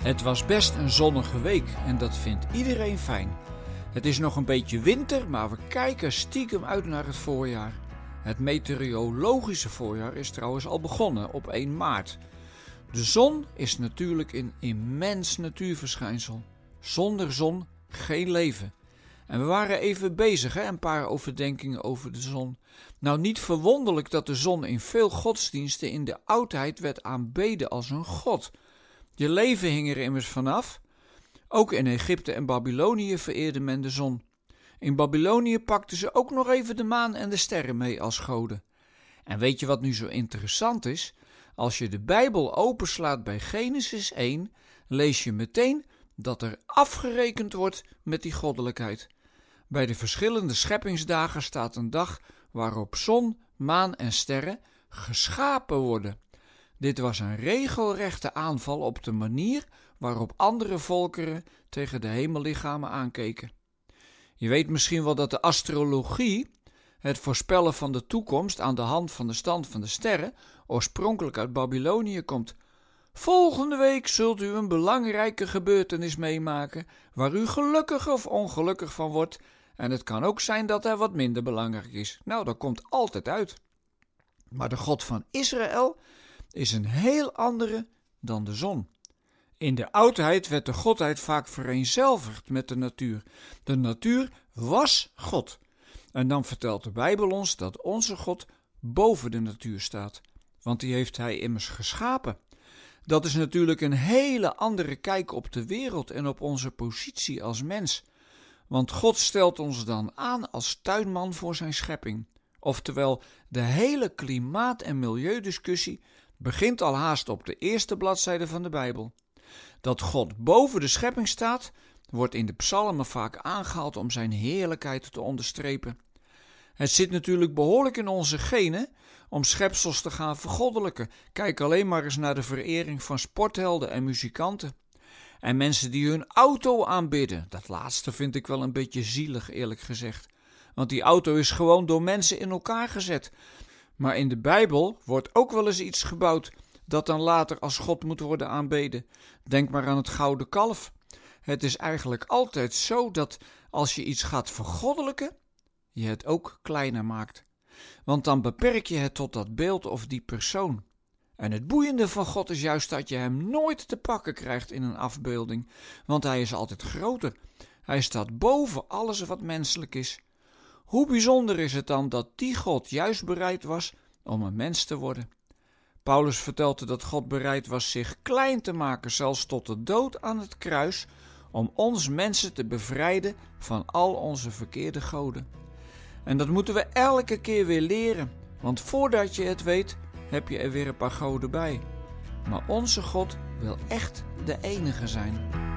Het was best een zonnige week en dat vindt iedereen fijn. Het is nog een beetje winter, maar we kijken stiekem uit naar het voorjaar. Het meteorologische voorjaar is trouwens al begonnen op 1 maart. De zon is natuurlijk een immens natuurverschijnsel. Zonder zon geen leven. En we waren even bezig, hè, een paar overdenkingen over de zon. Nou, niet verwonderlijk dat de zon in veel godsdiensten in de oudheid werd aanbeden als een god. Je leven hing er immers vanaf. Ook in Egypte en Babylonië vereerde men de zon. In Babylonië pakten ze ook nog even de maan en de sterren mee als goden. En weet je wat nu zo interessant is? Als je de Bijbel openslaat bij Genesis 1, lees je meteen dat er afgerekend wordt met die goddelijkheid. Bij de verschillende scheppingsdagen staat een dag waarop zon, maan en sterren geschapen worden. Dit was een regelrechte aanval op de manier waarop andere volkeren tegen de hemellichamen aankeken. Je weet misschien wel dat de astrologie, het voorspellen van de toekomst aan de hand van de stand van de sterren, oorspronkelijk uit Babylonië komt. Volgende week zult u een belangrijke gebeurtenis meemaken waar u gelukkig of ongelukkig van wordt. En het kan ook zijn dat hij wat minder belangrijk is. Nou, dat komt altijd uit. Maar de God van Israël is een heel andere dan de zon. In de oudheid werd de godheid vaak vereenzelvigd met de natuur. De natuur was God. En dan vertelt de Bijbel ons dat onze God boven de natuur staat, want die heeft hij immers geschapen. Dat is natuurlijk een hele andere kijk op de wereld en op onze positie als mens. Want God stelt ons dan aan als tuinman voor zijn schepping. Oftewel, de hele klimaat- en milieudiscussie begint al haast op de eerste bladzijde van de Bijbel. Dat God boven de schepping staat, wordt in de psalmen vaak aangehaald om zijn heerlijkheid te onderstrepen. Het zit natuurlijk behoorlijk in onze genen om schepsels te gaan vergoddelijken. Kijk alleen maar eens naar de verering van sporthelden en muzikanten. En mensen die hun auto aanbidden. Dat laatste vind ik wel een beetje zielig, eerlijk gezegd. Want die auto is gewoon door mensen in elkaar gezet. Maar in de Bijbel wordt ook wel eens iets gebouwd dat dan later als God moet worden aanbeden. Denk maar aan het gouden kalf. Het is eigenlijk altijd zo dat als je iets gaat vergoddelijken, je het ook kleiner maakt. Want dan beperk je het tot dat beeld of die persoon. En het boeiende van God is juist dat je hem nooit te pakken krijgt in een afbeelding, want hij is altijd groter. Hij staat boven alles wat menselijk is. Hoe bijzonder is het dan dat die God juist bereid was om een mens te worden? Paulus vertelde dat God bereid was zich klein te maken, zelfs tot de dood aan het kruis, om ons mensen te bevrijden van al onze verkeerde goden. En dat moeten we elke keer weer leren, want voordat je het weet, heb je er weer een paar goden bij. Maar onze God wil echt de enige zijn.